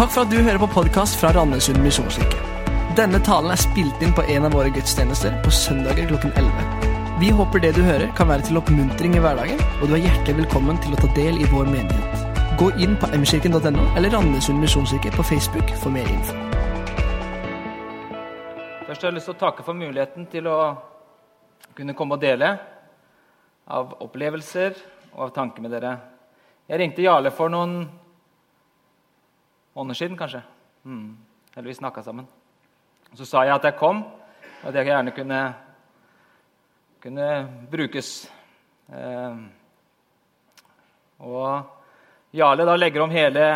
Takk for at du hører på podkast fra Randesund misjonskirke. Denne talen er spilt inn på en av våre gudstjenester på søndager klokken 11. Vi håper det du hører, kan være til oppmuntring i hverdagen, og du er hjertelig velkommen til å ta del i vår menighet. Gå inn på mkirken.no eller Randesund misjonskirke på Facebook for mer info. Først har jeg lyst til å takke for muligheten til å kunne komme og dele av opplevelser og av tanker med dere. Jeg ringte Jarle for noen måneder siden, kanskje. Mm. Eller vi snakka sammen. Så sa jeg at jeg kom, og at jeg gjerne kunne, kunne brukes. Eh, og Jarle da legger om hele,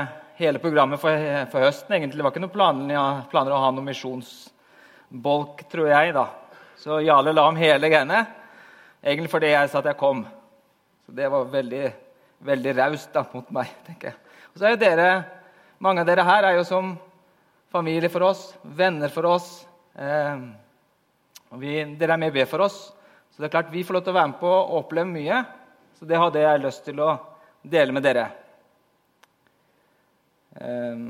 hele programmet for, for, høsten. egentlig. Det var ikke noen planer, planer å ha noen misjonsbolk, tror jeg. da. Så Jarle la om hele greiene, egentlig fordi jeg sa at jeg kom. Så det var veldig, veldig raust mot meg. tenker jeg. Og så er jo dere mange av dere her er jo som familie for oss, venner for oss. Eh, vi, dere er med og ber for oss. Så det er klart vi får lov til å være med på å oppleve mye. Så det hadde jeg lyst til å dele med dere. Eh,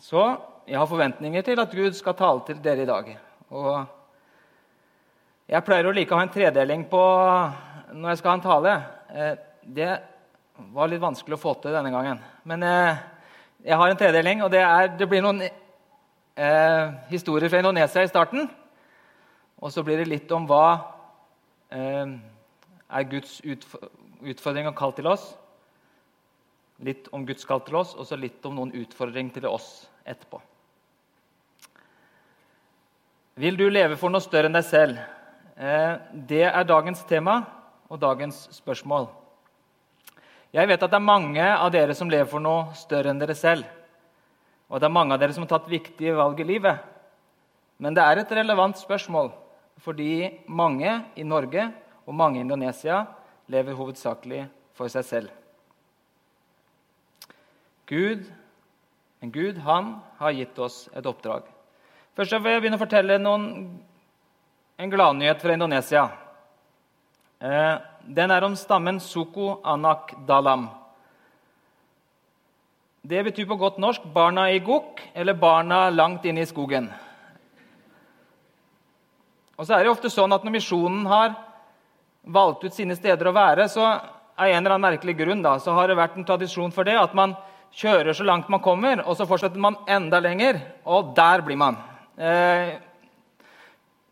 så jeg har forventninger til at Gud skal tale til dere i dag. Og jeg pleier å like å ha en tredeling på når jeg skal ha en tale. Eh, det var litt vanskelig å få til denne gangen. Men eh, jeg har en tredeling, og det, er, det blir noen eh, historier fra Indonesia i starten. Og så blir det litt om hva eh, er Guds utfordring og kall til oss. Litt om Guds kall til oss, og så litt om noen utfordringer til oss etterpå. Vil du leve for noe større enn deg selv? Eh, det er dagens tema og dagens spørsmål. Jeg vet at det er mange av dere som lever for noe større enn dere selv. Og det er mange av dere som har tatt viktige valg i livet. Men det er et relevant spørsmål, fordi mange i Norge og mange i Indonesia lever hovedsakelig for seg selv. Gud, en Gud, han har gitt oss et oppdrag. Først vil jeg begynne å fortelle noen, en gladnyhet fra Indonesia. Eh, den er om stammen Suku Anak Dalam. Det betyr på godt norsk 'barna i gokk' eller 'barna langt inne i skogen'. Og så er det ofte sånn at Når misjonen har valgt ut sine steder å være, så av en eller annen merkelig grunn da, så har det vært en tradisjon for det at man kjører så langt man kommer, og så fortsetter man enda lenger, og der blir man. Eh,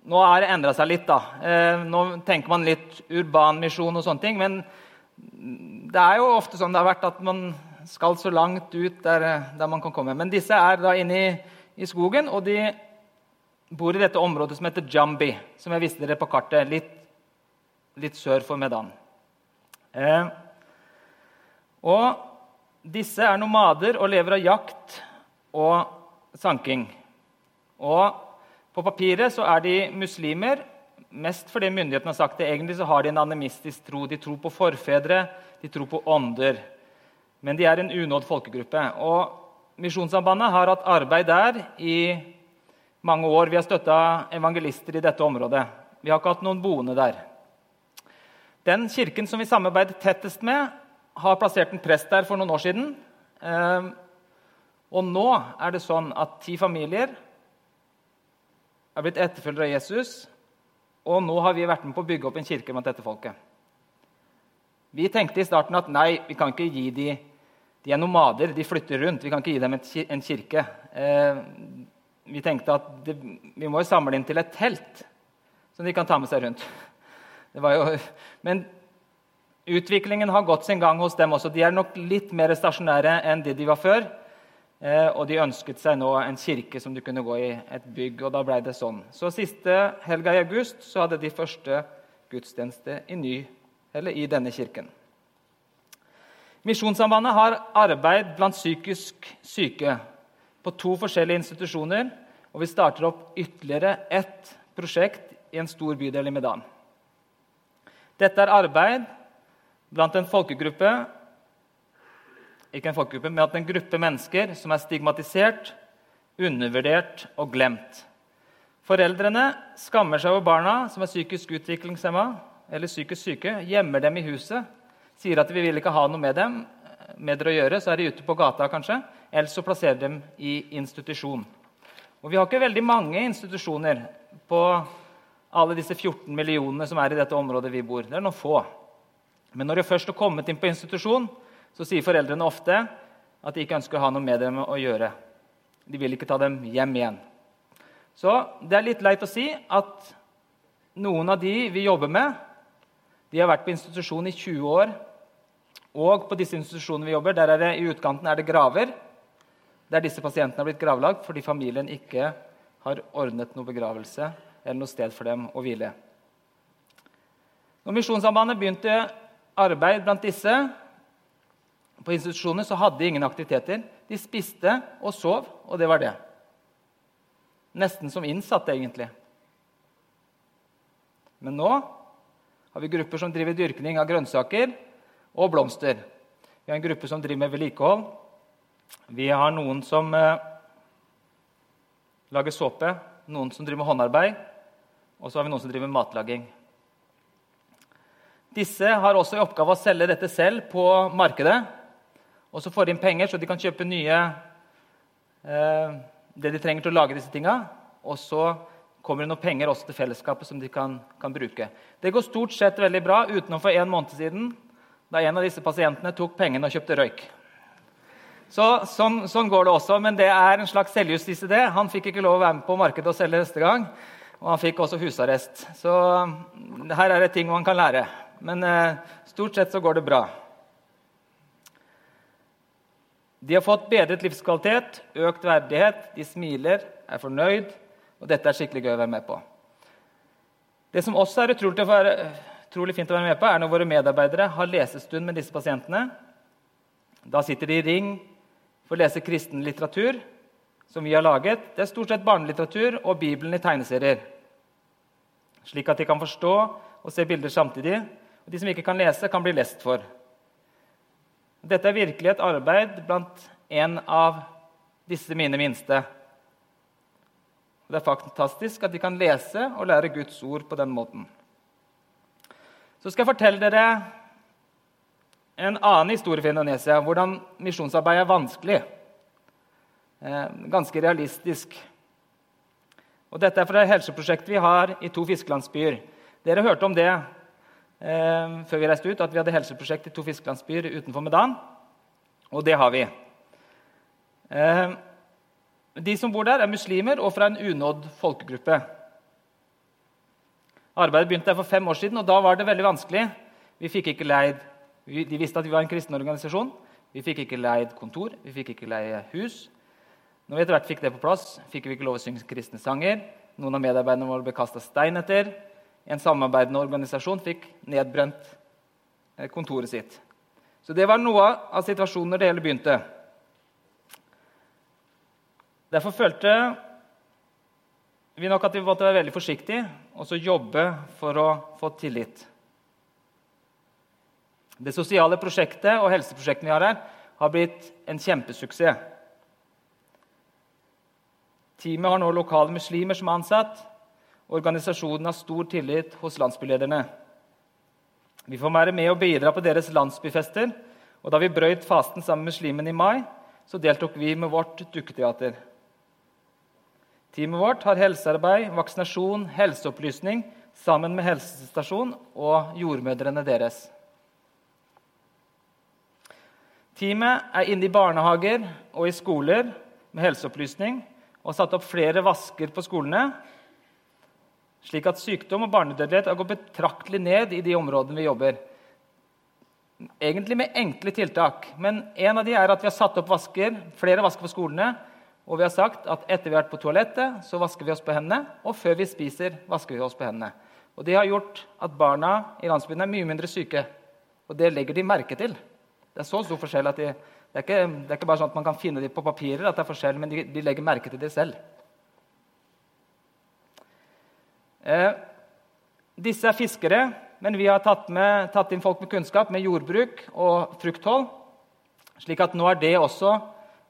nå har det endra seg litt. da. Eh, nå tenker man litt urban misjon og sånne ting. Men det er jo ofte sånn det har vært at man skal så langt ut der, der man kan komme. Men disse er da inne i, i, skogen, og de bor i dette området som heter Jambi. Som jeg viste dere på kartet, litt, litt sør for Medan. Eh, og disse er nomader og lever av jakt og sanking. Og på papiret så er de muslimer, mest fordi myndighetene har sagt det. Egentlig så har de en animistisk tro. De tror på forfedre, de tror på ånder. Men de er en unådd folkegruppe. Og Misjonssambandet har hatt arbeid der i mange år. Vi har støtta evangelister i dette området. Vi har ikke hatt noen boende der. Den kirken som vi samarbeider tettest med, har plassert en prest der for noen år siden. Ehm, og nå er det sånn at ti familier er blitt etterfølgere av Jesus, og nå har vi vært med på å bygge opp en kirke blant dette folket. Vi tenkte i starten at nei, vi kan ikke gi de, de er nomader, de flytter rundt. Vi kan ikke gi dem en kirke. Eh, vi tenkte at det, vi må jo samle inn til et telt som de kan ta med seg rundt. Jo, men utviklingen har gått sin gang hos dem også. De er nok litt mer stasjonære enn de de var før. Eh, og de ønsket seg nå en kirke som de kunne gå i, et bygg. og da ble det sånn. Så Siste helga i august så hadde de første gudstjeneste i, ny, i denne kirken. Misjonssambandet har arbeid blant psykisk syke på to forskjellige institusjoner. Og vi starter opp ytterligere ett prosjekt i en stor bydel i Medan. Dette er arbeid blant en folkegruppe ikke en folkegruppe, men at en gruppe mennesker som er stigmatisert, undervurdert og glemt. Foreldrene skammer seg over barna som er psykisk utviklingshemma eller psykisk syke, gjemmer dem i huset, sier at vi vil ikke ha noe med dem med dere å gjøre, så er de ute på gata kanskje, eller så plasserer dem i institusjon. Og Vi har ikke veldig mange institusjoner på alle disse 14 millionene som er i dette området vi bor. Det er noen få. Men når de først har kommet inn på institusjon, så sier foreldrene ofte at de ikke ønsker å ha noe med dem å gjøre. De vil ikke ta dem hjem igjen. Så det er litt leit å si at noen av de vi jobber med, de har vært på institusjon i 20 år. Og på disse institusjonene vi jobber, der er det, i utkanten er det graver der disse pasientene har blitt gravlagt fordi familien ikke har ordnet noe begravelse eller noe sted for dem å hvile. Når Misjonssambandet begynte arbeid blant disse på institusjonene, så hadde de ingen aktiviteter. De spiste og sov, og det var det. Nesten som innsatte, egentlig. Men nå har vi grupper som driver dyrkning av grønnsaker og blomster. Vi har en gruppe som driver med vedlikehold. Vi har noen som eh, lager såpe, noen som driver med håndarbeid, og så har vi noen som driver med matlaging. Disse har også i oppgave å selge dette selv på markedet. Og så får de inn penger, så de kan kjøpe nye eh, det de trenger til å lage disse tinga. Og så kommer det noen penger også til fellesskapet som de kan, kan bruke. Det går stort sett veldig bra, utenom for en måned siden, da en av disse pasientene tok pengene og kjøpte røyk. Så, sånn, sånn, går det også, men det er en slags selvjustis i det. Han fikk ikke lov å være med på markedet og selge neste gang. Og han fikk også husarrest. Så her er det ting man kan lære. Men eh, stort sett så går det bra. De har fått bedret livskvalitet, økt verdighet, de smiler, er fornøyd. Og dette er skikkelig gøy å være med på. Det som også er utrolig, utrolig fint å være med på, er når våre medarbeidere har lesestund med disse pasientene. Da sitter de i ring for å lese kristen litteratur som vi har laget. Det er stort sett barnelitteratur og Bibelen i tegneserier. Slik at de kan forstå og se bilder samtidig. Og de som ikke kan lese, kan bli lest for. Dette er virkelig et arbeid blant en av disse mine minste. Det er fantastisk at de kan lese og lære Guds ord på den måten. Så skal jeg fortelle dere en annen historie fra Indonesia. Hvordan misjonsarbeid er vanskelig. Eh, ganske realistisk. Og Dette er fra helseprosjektet vi har i to fiskelandsbyer. Dere hørte om det eh, før vi reiste ut, at vi hadde helseprosjekt i to fiskelandsbyer utenfor Medan. Og det har vi. Eh, de som bor der, er muslimer og fra en unådd folkegruppe. Arbeidet begynte der for fem år siden, og da var det veldig vanskelig. Vi fikk ikke leid, De visste at vi var en kristen organisasjon. Vi fikk ikke leid kontor, vi fikk ikke leie hus. Når vi etter hvert fikk det på plass, fikk vi ikke lov å synge kristne sanger. Noen av medarbeiderne våre ble kasta stein etter. En samarbeidende organisasjon fikk nedbrent eh, kontoret sitt. Så det var noe av situasjonen når det hele begynte. Derfor følte vi nok at vi måtte være veldig forsiktige og så jobbe for å få tillit. Det sosiale prosjektet og helseprosjektene vi har her, har blitt en kjempesuksess. Teamet har nå lokale muslimer som ansatt. Organisasjonen har stor tillit hos landsbylederne. Vi får være med og bidra på deres landsbyfester. Og da vi brøyt fasten sammen med muslimene i mai, så deltok vi med vårt dukketeater. Teamet vårt har helsearbeid, vaksinasjon, helseopplysning sammen med helsestasjon og jordmødrene deres. Teamet er inne i barnehager og i skoler med helseopplysning og har satt opp flere vasker på skolene, slik at sykdom og barnedødelighet har gått betraktelig ned i de områdene vi jobber. Egentlig med enkle tiltak, men en av de er at vi har satt opp vasker, flere vasker på skolene. Og vi har sagt at etter vi har vært på toalettet, så vasker vi oss på hendene. Og før vi spiser, vasker vi oss på hendene. Og Det har gjort at barna i landsbyen er mye mindre syke. Og det legger de merke til. Det er så stor forskjell at de det er, ikke, det er ikke, bare sånn at man kan finne dem på papirer, at det er forskjell, men de, de legger merke til det selv. Eh, disse er fiskere, men vi har tatt, med, tatt, inn folk med kunnskap med jordbruk og frukthold. slik at nå er det også,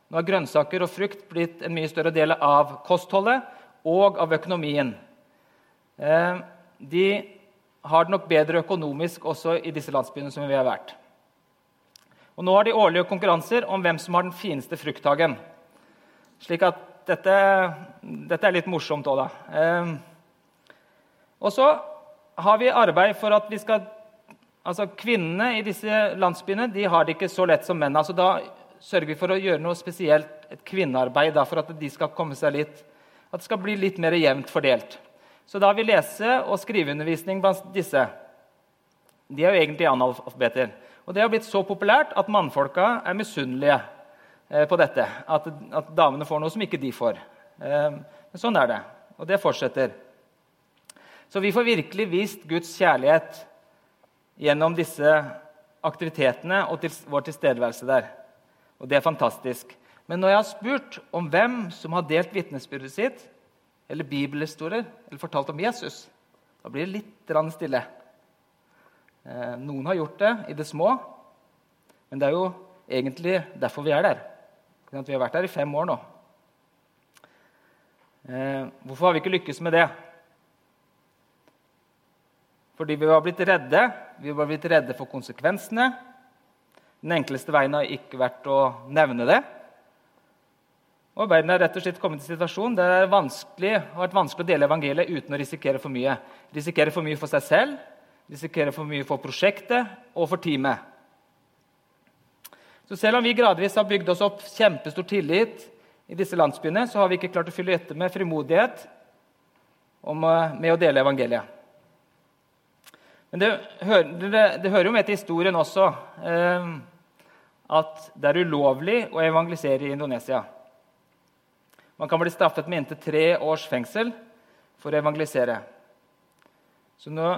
nå har grønnsaker og frukt blitt en mye større del av kostholdet og av økonomien. Eh, de har det nok bedre økonomisk også i disse landsbyene som vi har vært. Og Nå har de årlige konkurranser om hvem som har den fineste frukthagen. Slik at dette, dette er litt morsomt òg, da. Eh, og så har vi arbeid for at vi skal Altså, Kvinnene i disse landsbyene de har det ikke så lett som menn. Altså, da sørger vi for å gjøre noe spesielt, et kvinnearbeid, da, for at de skal komme seg litt, at det skal bli litt mer jevnt fordelt. Så da har vi lese- og skriveundervisning blant disse. De er jo egentlig analfabeter. Og det har blitt så populært at mannfolka er misunnelige eh, på dette. At, at, damene får noe som ikke de får. Eh, men sånn er det. Og det fortsetter. Så vi får virkelig vist Guds kjærlighet gjennom disse aktivitetene og til, vår tilstedeværelse der. Og det er fantastisk. Men når jeg har spurt om hvem som har delt vitnesbyrdet sitt, eller bibelhistorier, eller fortalt om Jesus, da blir det litt stille. Eh, noen har gjort det i det små, men det er jo egentlig derfor vi er der. Vi har vært der i fem år nå. Eh, hvorfor har vi ikke lykkes med det? Fordi vi var blitt redde. Vi var blitt redde for konsekvensene. Den enkleste veien har ikke vært å nevne det. Og Verden har rett og slett kommet i en situasjon der det har vært vanskelig å dele evangeliet uten å risikere for mye. Risikere for mye for seg selv, risikere for mye for prosjektet og for teamet. Så selv om vi gradvis har bygd oss opp kjempestor tillit i disse landsbyene, så har vi ikke klart å fylle etter med frimodighet med å dele evangeliet. Men det, det, det hører jo med til historien også eh, at det er ulovlig å evangelisere i Indonesia. Man kan bli straffet med inntil tre års fengsel for å evangelisere. Så nå,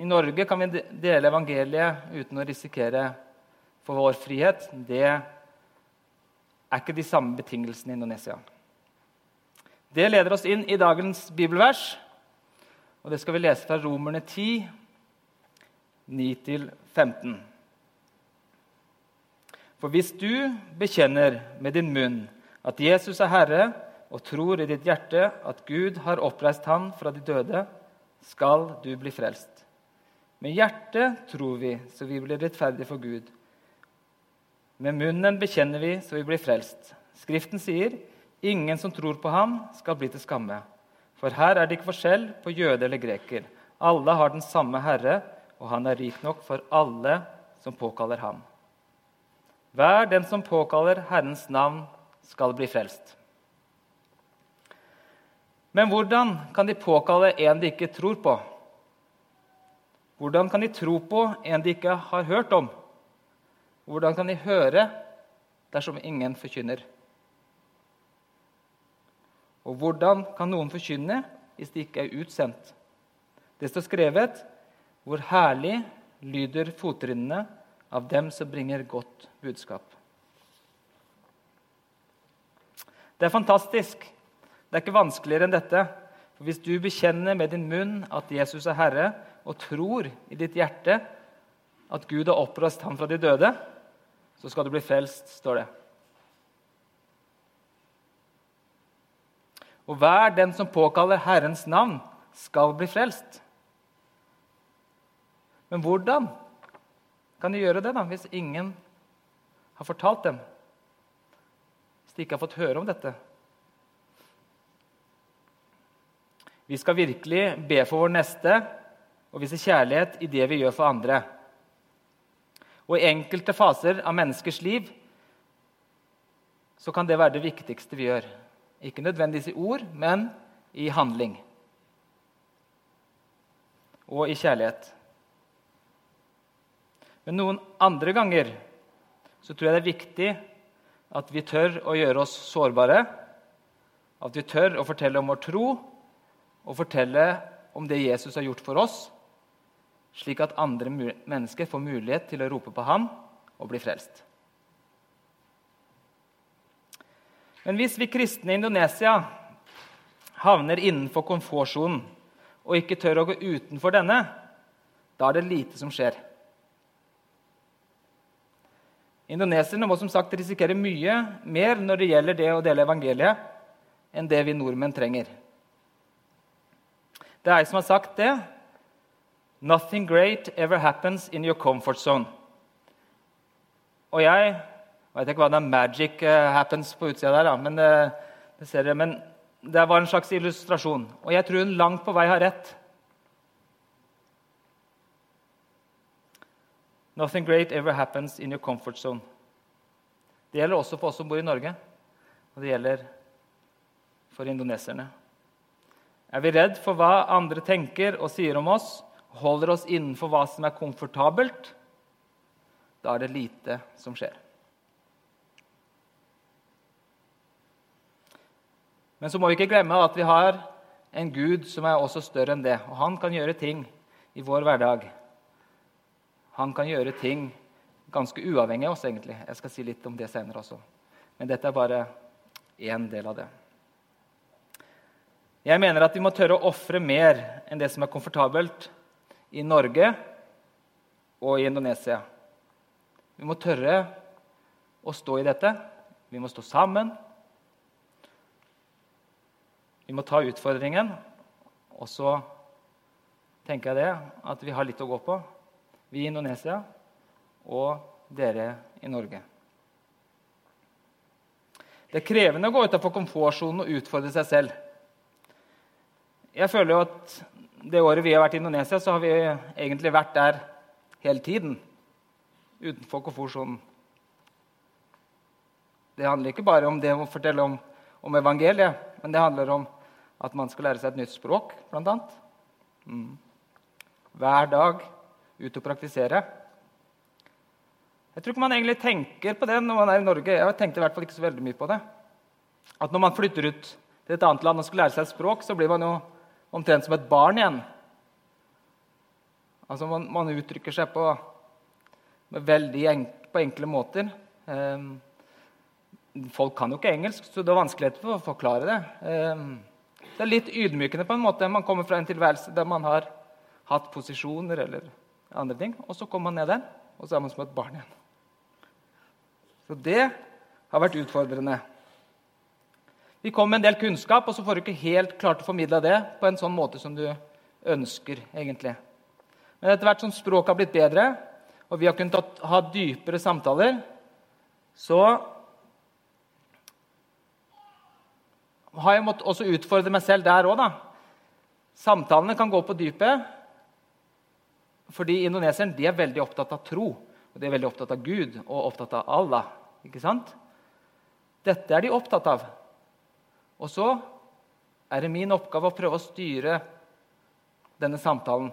I Norge kan vi dele evangeliet uten å risikere for vår frihet. Det er ikke de samme betingelsene i Indonesia. Det leder oss inn i dagens bibelvers, og det skal vi lese fra Romerne 10, 9-15. For hvis du bekjenner med din munn at Jesus er Herre, og tror i ditt hjerte at Gud har oppreist ham fra de døde, skal du bli frelst. Med hjertet tror vi, så vi blir rettferdige for Gud. Med munnen bekjenner vi, så vi blir frelst. Skriften sier, 'Ingen som tror på ham, skal bli til skamme.' For her er det ikke forskjell på jøde eller greker. Alle har den samme Herre, og han er rik nok for alle som påkaller ham. Hver den som påkaller Herrens navn, skal bli frelst. Men hvordan kan de påkalle en de ikke tror på? Hvordan kan de tro på en de ikke har hørt om? Hvordan kan de høre dersom ingen forkynner? Og hvordan kan noen forkynne hvis de ikke er utsendt? Det står skrevet hvor herlig lyder fottrinnene av dem som bringer godt budskap. Det er fantastisk. Det er ikke vanskeligere enn dette. For Hvis du bekjenner med din munn at Jesus er Herre, og tror i ditt hjerte at Gud har oppreist ham fra de døde, så skal du bli frelst, står det. Og hver den som påkaller Herrens navn, skal bli frelst. Men hvordan kan de gjøre det da, hvis ingen har fortalt dem? Hvis de ikke har fått høre om dette? Vi skal virkelig be for vår neste og vise kjærlighet i det vi gjør for andre. Og I enkelte faser av menneskers liv så kan det være det viktigste vi gjør. Ikke nødvendigvis i ord, men i handling. Og i kjærlighet. Men noen andre ganger så tror jeg det er viktig at vi tør å gjøre oss sårbare. At vi tør å fortelle om vår tro og fortelle om det Jesus har gjort for oss, slik at andre mennesker får mulighet til å rope på ham og bli frelst. Men hvis vi kristne i Indonesia havner innenfor komfortsonen og ikke tør å gå utenfor denne, da er det lite som skjer. Indoneserne må som sagt risikere mye mer når det gjelder det å dele evangeliet, enn det vi nordmenn trenger. Det er jeg som har sagt det. Nothing great ever happens in your comfort zone. Og jeg vet ikke hva det er magic uh, happens på utsida der, men, det, det jeg, men det var en slags illustrasjon. Og jeg tror hun langt på vei har rett. Nothing great ever happens in your comfort zone. Det gjelder også for oss som bor i Norge, og det gjelder for indoneserne. Er vi redd for hva andre tenker og sier om oss, holder oss innenfor hva som er komfortabelt, da er det lite som skjer. Men så må vi ikke glemme at vi har en Gud som er også større enn det. Og han kan gjøre ting i vår hverdag. Han kan gjøre ting ganske uavhengig av oss, egentlig. Jeg skal si litt om det senere også. Men dette er bare én del av det. Jeg mener at vi må tørre å ofre mer enn det som er komfortabelt i Norge og i Indonesia. Vi må tørre å stå i dette. Vi må stå sammen. Vi må ta utfordringen. Og så tenker jeg det, at vi har litt å gå på, vi i Indonesia og dere i Norge. Det er krevende å gå utenfor komfortsonen og utfordre seg selv. Jeg føler jo at det året vi har vært i Indonesia, så har vi egentlig vært der hele tiden. Utenfor komfortsonen. Det handler ikke bare om det å fortelle om, om, evangeliet, men det handler om at man skal lære seg et nytt språk, bl.a. Mm. Hver dag ut og praktisere. Jeg tror ikke man egentlig tenker på det når man er i Norge. Jeg tenkte i hvert fall ikke så veldig mye på det. At når man flytter ut til et annet land og skal lære seg et språk, så blir man jo omtrent som et barn igjen. Altså Man, man uttrykker seg på, veldig enk, på enkle måter. Eh, folk kan jo ikke engelsk, så det er vanskeligheter for å forklare det. Eh, det er litt ydmykende på en måte. Man kommer fra en tilværelse der man har hatt posisjoner eller andre ting, og så kommer man ned igjen, og så er man som et barn igjen. Så det har vært utfordrende. Vi kom med en del kunnskap, og så får du ikke helt klart å formidle det på en sånn måte som du ønsker. egentlig. Men etter hvert som språket har blitt bedre, og vi har kunnet ha dypere samtaler, så har jeg måttet også utfordre meg selv der òg. Samtalene kan gå på dypet fordi indoneserne er veldig opptatt av tro. Og de er veldig opptatt av Gud og opptatt av Allah. Ikke sant? Dette er de opptatt av. Og så er det min oppgave å prøve å styre denne samtalen.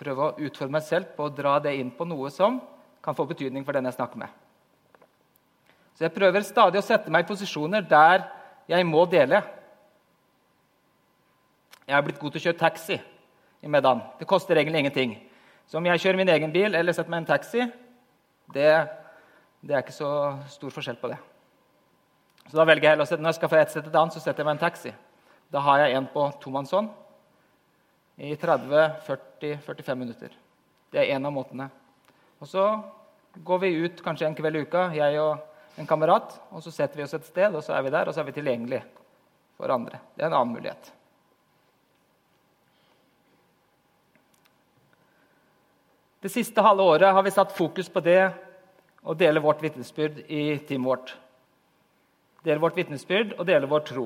Prøve å utfordre meg selv på å dra det inn på noe som kan få betydning for den jeg snakker med. Så jeg prøver stadig å sette meg i posisjoner der jeg må dele. Jeg er blitt god til å kjøre taxi i Medan. Det koster egentlig ingenting. Så om jeg kjører min egen bil eller setter meg i en taxi, det, det er ikke så stor forskjell på det. Så da velger jeg å sette, Når jeg skal fra et sted til et annet, så setter jeg meg en taxi. Da har jeg en på tomannshånd i 30-40-45 minutter. Det er en av måtene. Og så går vi ut kanskje en kveld i uka, jeg og en kamerat, og så setter vi oss et sted, og så er vi der, og så er vi tilgjengelige for andre. Det er en annen mulighet. Det siste halve året har vi satt fokus på det å dele vårt vitnesbyrd i teamet vårt dele vårt vitnesbyrd og dele vår tro.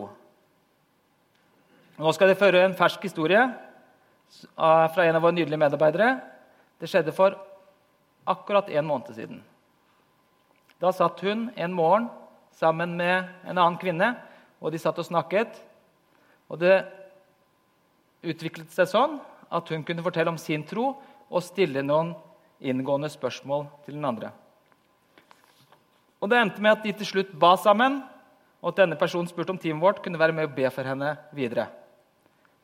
Nå skal dere føre en fersk historie fra en av våre nydelige medarbeidere. Det skjedde for akkurat en måned siden. Da satt hun en morgen sammen med en annen kvinne, og de satt og snakket. Og det utviklet seg sånn at hun kunne fortelle om sin tro og stille noen inngående spørsmål til den andre. Og Det endte med at de til slutt ba sammen og at denne personen spurte om teamet vårt kunne være med og be for henne videre.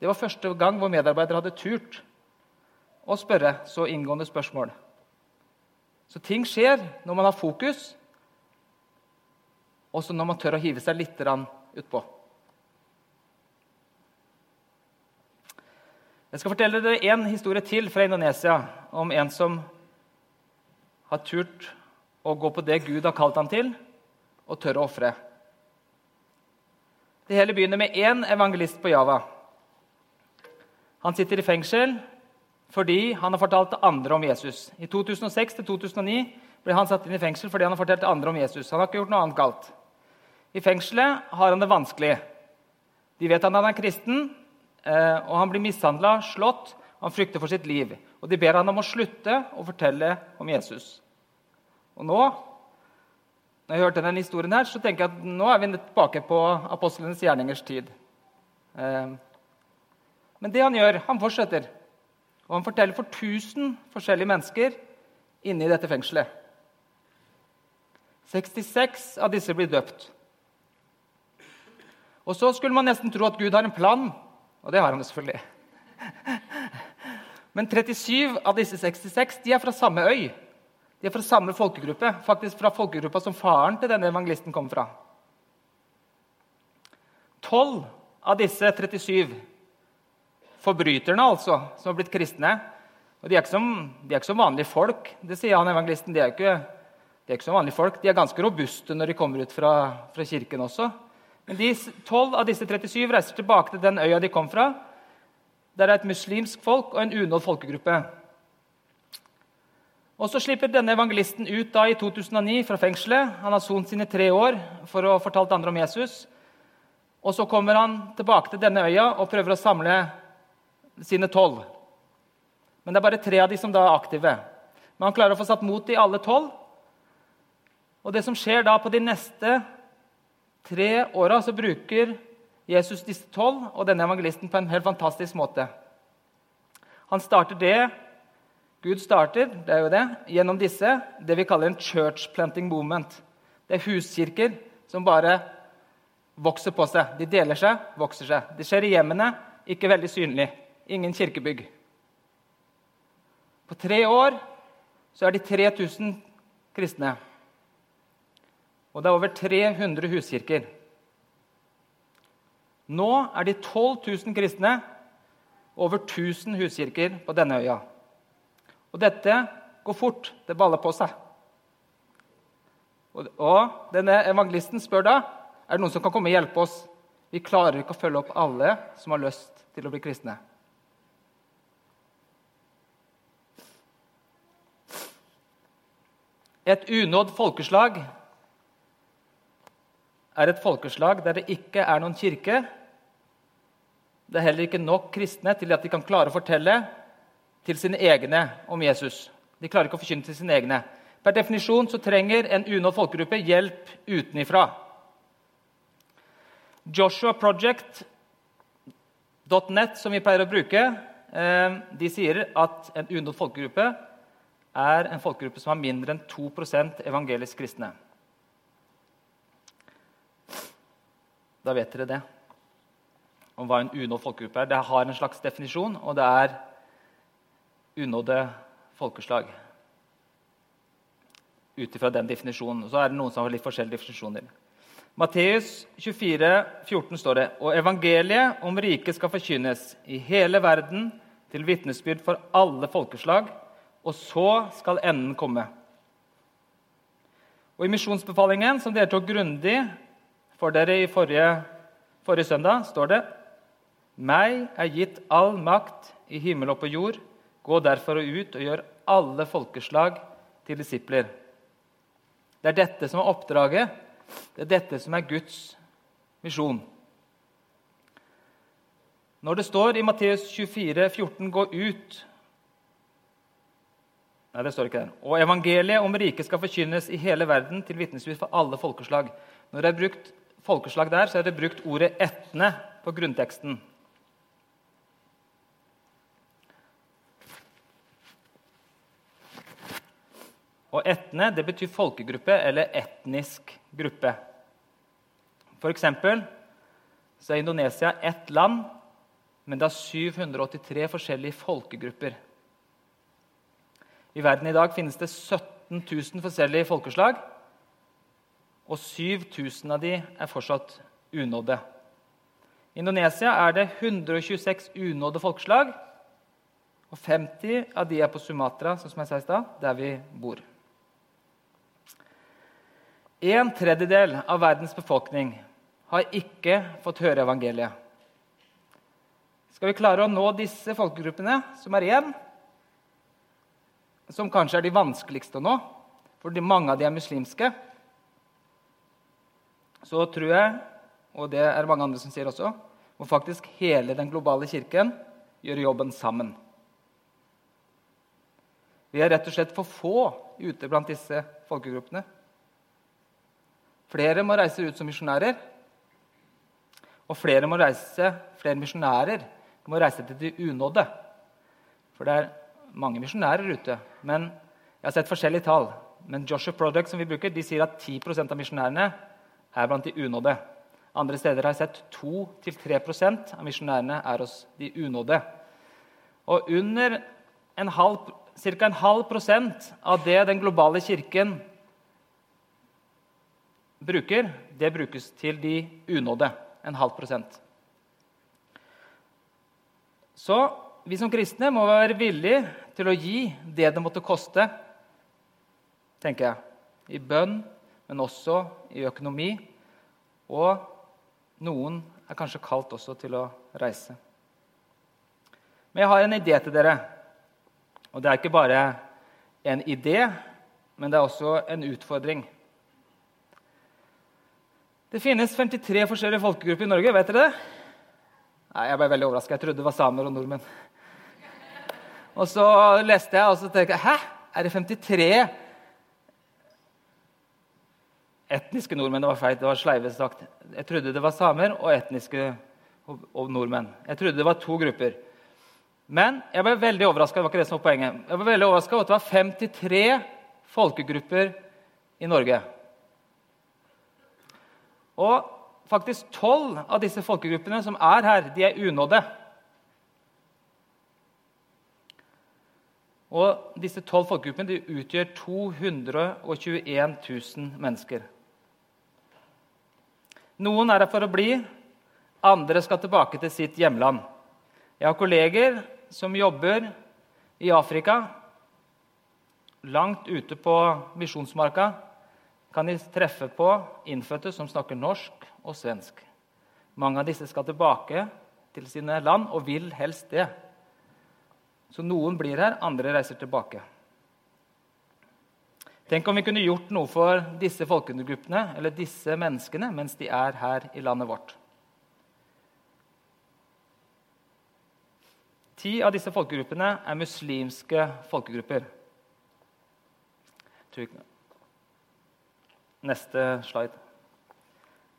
Det var første gang vår medarbeider hadde turt å spørre så inngående spørsmål. Så ting skjer når man har fokus, også når man tør å hive seg litt utpå. Jeg skal fortelle dere en historie til fra Indonesia om en som har turt å gå på det Gud har kalt ham til, og tør å ofre. Det hele begynner med én evangelist på Java. Han sitter i fengsel, fordi han har fortalt til andre om Jesus. I 2006-2009 ble han satt inn i fengsel fordi han har fortalt til andre om Jesus. Han har ikke gjort noe annet galt. I fengselet har han det vanskelig. De vet at han er kristen, og han blir mishandla, slått. Han frykter for sitt liv. Og De ber han om å slutte å fortelle om Jesus. Og nå, når jeg hørte denne historien her, så tenker jeg at nå er vi tilbake på apostlenes gjerningers tid. Eh, men det han gjør, han fortsetter. Og han forteller for 1000 forskjellige mennesker inne i dette fengselet. 66 av disse blir døpt. Og så skulle man nesten tro at Gud har en plan, og det har han jo selvfølgelig. Men 37 av disse 66 de er fra samme øy. De er fra samme folkegruppe, faktisk fra folkegruppa som faren til denne evangelisten kom fra. 12 av disse 37 forbryterne altså, som har blitt kristne. Og de er, som, de er, ikke som, vanlige folk. Det sier han evangelisten. De er, ikke, de er ikke som vanlige folk. De er ganske robuste når de kommer ut fra, fra kirken også. Men de 12 av disse 37 reiser tilbake til den øya de kom fra. Der er et muslimsk folk og en unådd folkegruppe. Og Så slipper denne evangelisten ut da i 2009 fra fengselet. Han har sont sine tre år for å ha fortalt andre om Jesus. Og Så kommer han tilbake til denne øya og prøver å samle sine tolv. Men det er bare tre av de som da er aktive. Men han klarer å få satt mot i alle tolv. Og det som skjer da på de neste tre åra, bruker Jesus disse tolv og denne evangelisten på en helt fantastisk måte. Han starter det Gud starter det er jo det, gjennom disse, det vi kaller en church planting movement. Det er huskirker som bare vokser på seg. De deler seg, vokser seg. Det skjer i hjemmene, ikke veldig synlig ingen kirkebygg. På tre år så er de 3000 kristne. Og det er over 300 huskirker. Nå er de 12 000 kristne og over 1000 huskirker på denne øya. Og dette går fort. Det baller på seg. Og denne evangelisten spør da er det noen som kan komme og hjelpe oss. Vi klarer ikke å følge opp alle som har lyst til å bli kristne. Et unådd folkeslag er et folkeslag der det ikke er noen kirke. Det er heller ikke nok kristne til at de kan klare å fortelle til sine egne om Jesus. De klarer ikke å forkynne til sine egne. Per definisjon så trenger en unådd folkegruppe hjelp utenifra. JoshuaProject.net, som vi pleier å bruke, eh, de sier at en unådd folkegruppe er en folkegruppe som har mindre enn 2% evangelisk kristne. Da vet dere det om hva en unådd folkegruppe er. Det har en slags definisjon, og det er unådde folkeslag. Ut ifra den definisjonen. Så er det noen som har litt forskjellige definisjoner. Matteus 24, 14 står det og evangeliet om riket skal forkynnes i hele verden til vitnesbyrd for alle folkeslag og så skal enden komme. Og I misjonsbefalingen, som dere tok grundig for dere i forrige, forrige søndag, står det Meg er gitt all makt i himmel og på jord. Gå derfor ut og gjør alle folkeslag til disipler. Det er dette som er oppdraget. Det er dette som er Guds misjon. Når det står i Matteus 24, 14, 'Gå ut Nei, det står ikke der. Og evangeliet om riket skal forkynnes i hele verden til vitnesbyrd for alle folkeslag. Når det er brukt folkeslag der, så er det brukt ordet 'etne' på grunnteksten. Og etne det betyr folkegruppe eller etnisk gruppe. For eksempel så er Indonesia ett land, men det har 783 forskjellige folkegrupper. I verden i dag finnes det 17 000 forskjellige folkeslag. Og 7000 av de er fortsatt unådde. I Indonesia er det 126 unådde folkeslag. Og 50 av de er på Sumatra, som jeg sa i stad, der vi bor. En tredjedel av verdens befolkning har ikke fått høre evangeliet. Skal vi klare å nå disse folkegruppene som er igjen, som kanskje er de vanskeligste å nå, fordi mange av de er muslimske, så tror jeg, og det er mange andre som sier også, må faktisk hele den globale kirken gjøre jobben sammen. Vi er rett og slett for få ute blant disse folkegruppene. Flere må reise ut som misjonærer. Og flere må reise, flere misjonærer må reise til de unådde. For det er mange misjonærer ute. men Jeg har sett forskjellige tall. Men Joshua Project som vi bruker, de sier at 10% av misjonærene er blant de unådde. Andre steder har jeg sett 2-3% av misjonærene er hos de unådde. Og under en ca. en halv prosent av det den globale kirken bruker, det brukes til de unådde. En halv prosent. Så vi som kristne må være villige til å gi det det måtte koste, tenker jeg, i bønn, men også i økonomi. Og noen er kanskje kalt også til å reise. Men jeg har en idé til dere. Og det er ikke bare en idé, men det er også en utfordring. Det finnes 53 forskjellige folkegrupper i Norge. Vet dere det? Nei, Jeg ble veldig overraska. Jeg trodde det var samer og nordmenn. Og så leste jeg, og så tenkte jeg Hæ? Er det 53 etniske nordmenn? Det var feil. Det var sleive sagt. Jeg trodde det var samer og etniske og, og nordmenn. Jeg trodde det var to grupper. Men jeg ble veldig overraska. Over at det var 53 folkegrupper i Norge. Og faktisk tolv av disse folkegruppene som er her, de er unådde. Og disse tolv folkegruppene de utgjør 221 000 mennesker. Noen er her for å bli, andre skal tilbake til sitt hjemland. Jeg har kolleger som jobber i Afrika, langt ute på misjonsmarka. Kan de treffe på innfødte som snakker norsk og svensk. Mange av disse skal tilbake til sine land og vil helst det. Så noen blir her, andre reiser tilbake. Tenk om vi kunne gjort noe for disse folkegruppene eller disse menneskene mens de er her i landet vårt. Ti av disse folkegruppene er muslimske folkegrupper. Neste slide.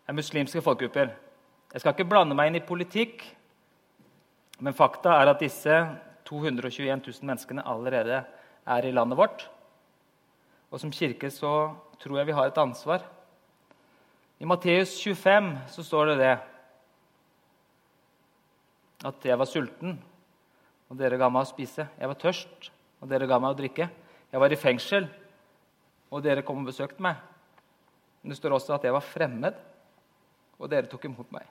Er muslimske folkegrupper. Jeg skal ikke blande meg inn i politikk, men fakta er at disse 221 000 menneskene allerede er i landet vårt. Og som kirke så tror jeg vi har et ansvar. I Matteus 25 så står det det at jeg var sulten, og dere ga meg å spise. Jeg var tørst, og dere ga meg å drikke. Jeg var i fengsel, og dere kom og besøkte meg. Men det står også at jeg var fremmed, og dere tok imot meg.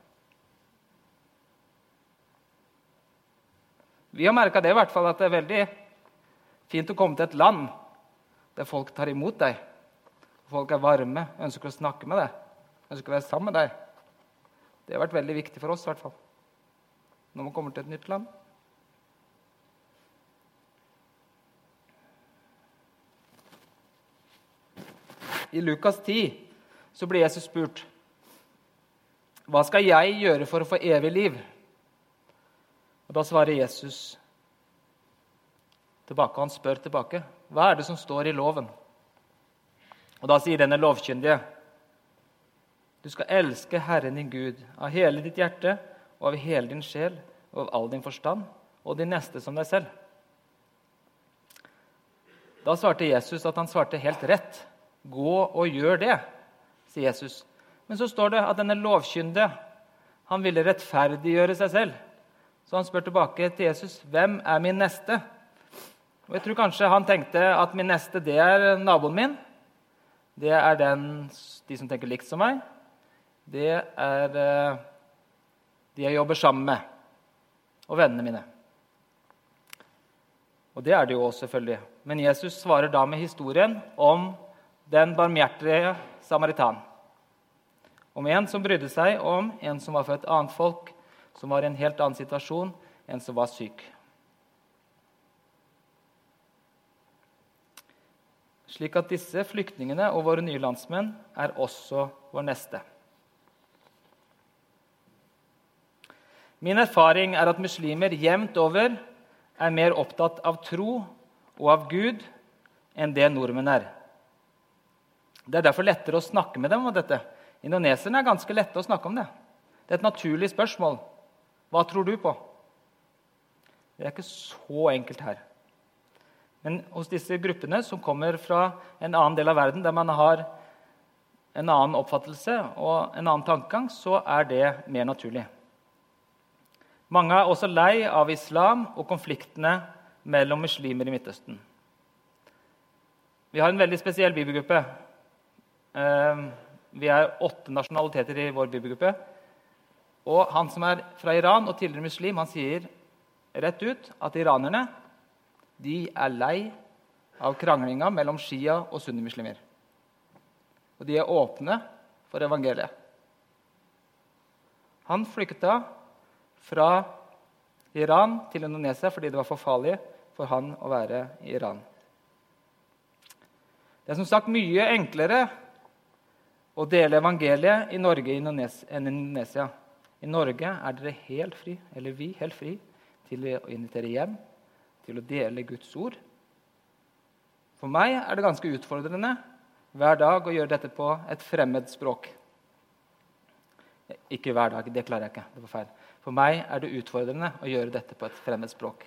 Vi har merka det i hvert fall at det er veldig fint å komme til et land der folk tar imot deg. Folk er varme, ønsker å snakke med deg, ønsker å være sammen med deg. Det har vært veldig viktig for oss i hvert fall. når man kommer til et nytt land. I Lukas 10 så blir Jesus spurt hva skal jeg gjøre for å få evig liv? Og Da svarer Jesus tilbake, og han spør tilbake. Hva er det som står i loven? Og Da sier denne lovkyndige du skal elske Herren din Gud av hele ditt hjerte og av hele din sjel og av all din forstand, og din neste som deg selv. Da svarte Jesus at han svarte helt rett. Gå og gjør det, sier Jesus. Men så står det at denne lovkyndige han ville rettferdiggjøre seg selv. Så han spør tilbake til Jesus, 'Hvem er min neste?' Og Jeg tror kanskje han tenkte at min neste det er naboen min. Det er den, de som tenker likt som meg. Det er eh, de jeg jobber sammen med, og vennene mine. Og det er det jo også, selvfølgelig. Men Jesus svarer da med historien om den barmhjertige samaritan. Om en som brydde seg om en som var et annet folk, som var i en helt annen situasjon, en som var syk. Slik at disse flyktningene og våre nye landsmenn er også vår neste. Min erfaring er at muslimer jevnt over er mer opptatt av tro og av Gud enn det nordmenn er. Det er derfor lettere å snakke med dem om dette. Indoneserne er ganske lette å snakke om det. Det er et naturlig spørsmål. Hva tror du på? Det er ikke så enkelt her. Men hos disse gruppene som kommer fra en annen del av verden, der man har en annen oppfattelse og en annen tankegang, så er det mer naturlig. Mange er også lei av islam og konfliktene mellom muslimer i Midtøsten. Vi har en veldig spesiell bibelgruppe. Ehm, vi er åtte nasjonaliteter i vår bibelgruppe. Og han som er fra Iran og tidligere muslim, han sier rett ut at iranerne de er lei av kranglinga mellom shia og sunnimuslimer. Og de er åpne for evangeliet. Han flykta fra Iran til Indonesia fordi det var for farlig for han å være i Iran. Det er som sagt mye enklere å dele evangeliet i Norge enn i Indonesia. I Norge er dere helt fri, eller vi helt fri til å invitere hjem, til å dele Guds ord. For meg er det ganske utfordrende hver dag å gjøre dette på et fremmed språk. Ikke hver dag, det klarer jeg ikke. det var feil. For meg er det utfordrende å gjøre dette på et fremmed språk.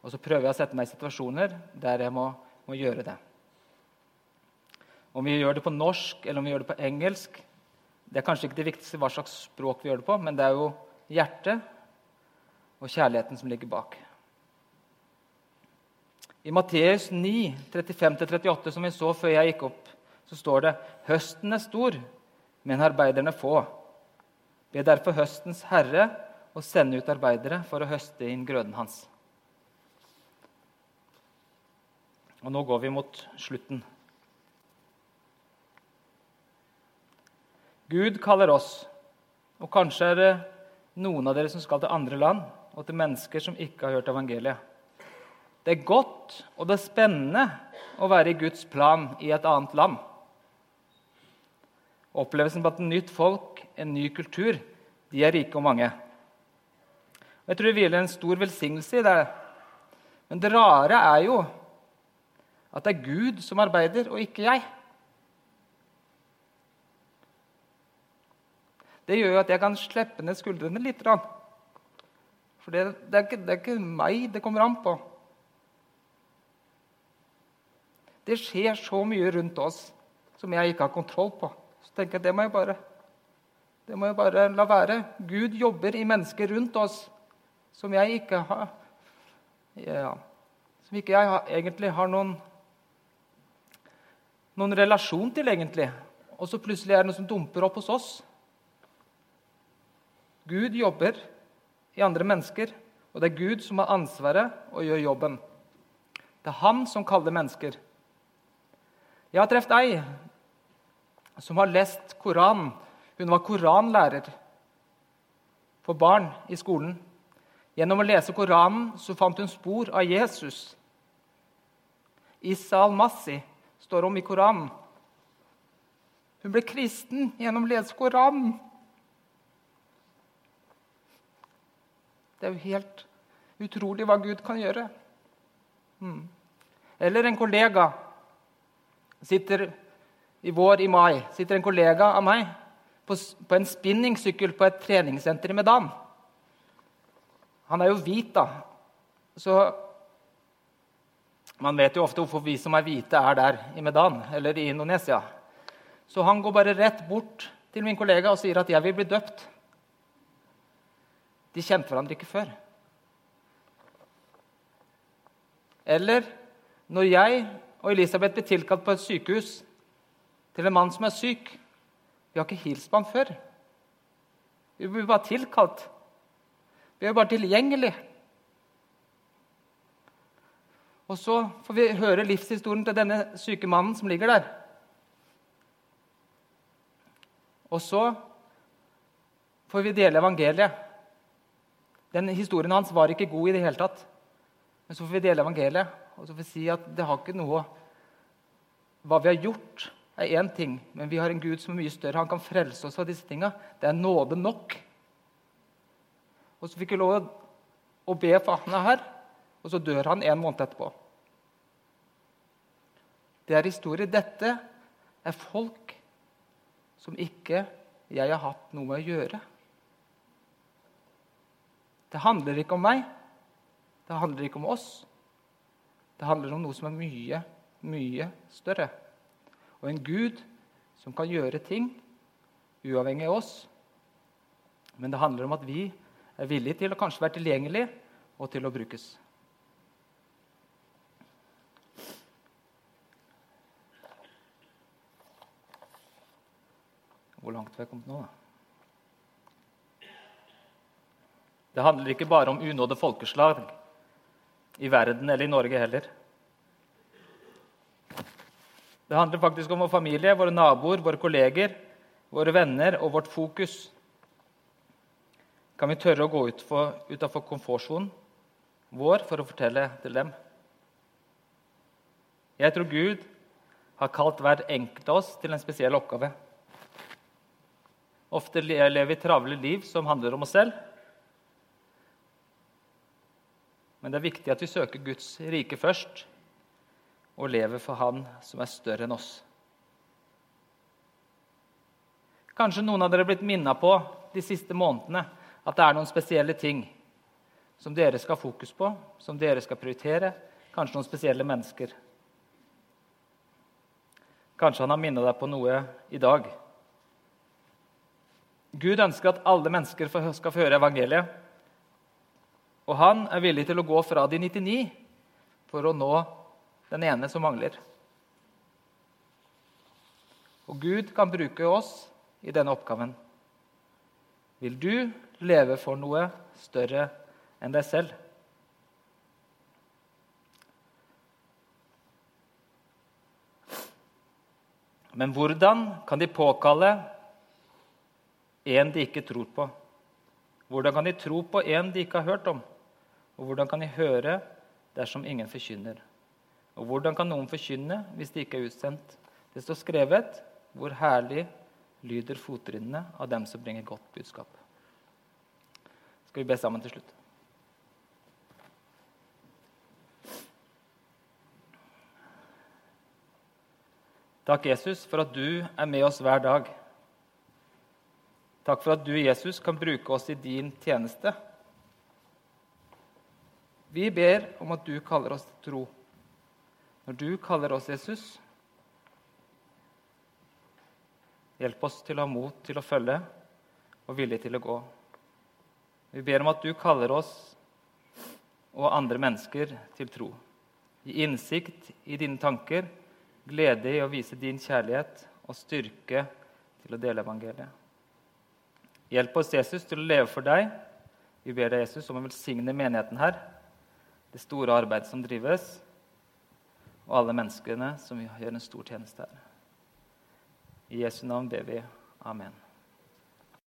Og så prøver jeg å sette meg i situasjoner der jeg må, må gjøre det. Om vi gjør det på norsk eller om vi gjør det på engelsk, det er kanskje ikke det viktigste hva slags språk vi gjør det på, men det er jo hjertet og kjærligheten som ligger bak. I Matteus 9, 35-38, som vi så før jeg gikk opp, så står det høsten er stor, men arbeiderne få. Be derfor høstens herre å sende ut arbeidere for å høste inn grøden hans. Og nå går vi mot slutten. Gud kaller oss, og kanskje er det noen av dere som skal til andre land, og til mennesker som ikke har hørt evangeliet. Det er godt og det er spennende å være i Guds plan i et annet land. Opplevelsen på et nytt folk, en ny kultur, de er rike og mange. Jeg tror det hviler en stor velsignelse i det. Men det rare er jo at det er Gud som arbeider, og ikke jeg. Det gjør jo at jeg kan slippe ned skuldrene litt. For det, er ikke, meg det kommer an på. Det skjer så mye rundt oss som jeg ikke har kontroll på. Så tenker jeg det må jeg bare, det må jeg bare la være. Gud jobber i mennesker rundt oss som jeg ikke har ja, Som ikke jeg har, egentlig har noen, noen relasjon til, egentlig. Og så plutselig er det noe som dumper opp hos oss. Gud jobber i andre mennesker, og det er Gud som har ansvaret og gjør jobben. Det er han som kaller mennesker. Jeg har truffet ei som har lest Koranen. Hun var koranlærer for barn i skolen. Gjennom å lese Koranen så fant hun spor av Jesus. Isa al-Massi står om i Koranen. Hun ble kristen gjennom å lese Koranen. Det er jo helt utrolig hva Gud kan gjøre. Mm. Eller en kollega sitter I vår, i mai, sitter en kollega av meg på, på en spinningsykkel på et treningssenter i Medan. Han er jo hvit, da. Så man vet jo ofte hvorfor vi som er hvite, er der i Medan eller i Indonesia. Så han går bare rett bort til min kollega og sier at 'jeg vil bli døpt'. De kjente hverandre ikke før. Eller når jeg og Elisabeth blir tilkalt på et sykehus til en mann som er syk Vi har ikke hilst på ham før. Vi blir bare tilkalt. Vi er bare tilgjengelig. Og så får vi høre livshistorien til denne syke mannen som ligger der. Og så får vi dele evangeliet. Den historien hans var ikke god i det hele tatt. Men så får vi dele evangeliet og så får jeg si at det har ikke noe hva vi har gjort, er én ting, men vi har en Gud som er mye større. Han kan frelse oss fra disse tinga. Det er nåde nok. Og så fikk vi lov å be for han er her, og så dør han en måned etterpå. Det er historie. Dette er folk som ikke jeg har hatt noe med å gjøre. Det handler ikke om meg. Det handler ikke om oss. Det handler om noe som er mye, mye større. Og en Gud som kan gjøre ting uavhengig av oss. Men det handler om at vi er villige til å kanskje være tilgjengelige og til å brukes. Hvor langt har jeg kommet nå, da? Det handler ikke bare om unådde folkeslag i verden eller i Norge heller. Det handler faktisk om vår familie, våre naboer, våre kolleger, våre venner og vårt fokus. Kan vi tørre å gå utafor komfortsonen vår for å fortelle til dem? Jeg tror Gud har kalt hver enkelt av oss til en spesiell oppgave. Ofte lever vi travle liv som handler om oss selv. Men det er viktig at vi søker Guds rike først og lever for Han som er større enn oss. Kanskje noen av dere har blitt minna på de siste månedene at det er noen spesielle ting som dere skal ha fokus på, som dere skal prioritere. Kanskje noen spesielle mennesker. Kanskje han har minnet deg på noe i dag. Gud ønsker at alle mennesker skal få høre evangeliet. Og han er villig til å gå fra de 99 for å nå den ene som mangler. Og Gud kan bruke oss i denne oppgaven. Vil du leve for noe større enn deg selv? Men hvordan kan de påkalle en de ikke tror på? Hvordan kan de tro på en de ikke har hørt om? Og hvordan kan de høre dersom ingen forkynner? Og hvordan kan noen forkynne hvis de ikke er utsendt? Det står skrevet hvor herlig lyder fottrinnene av dem som bringer godt budskap. Skal vi be sammen til slutt? Takk, Jesus, for at du er med oss hver dag. Takk for at du, Jesus, kan bruke oss i din tjeneste. Vi ber om at du kaller oss til tro. Når du kaller oss Jesus, hjelp oss til å ha mot til å følge og vilje til å gå. Vi ber om at du kaller oss og andre mennesker til tro. Gi innsikt i dine tanker, glede i å vise din kjærlighet og styrke til å dele evangeliet. Hjelp oss, Jesus, til å leve for deg. Vi ber deg, Jesus, om å velsigne menigheten her, det store arbeidet som drives, og alle menneskene som gjør en stor tjeneste her. I Jesu navn ber vi. Amen.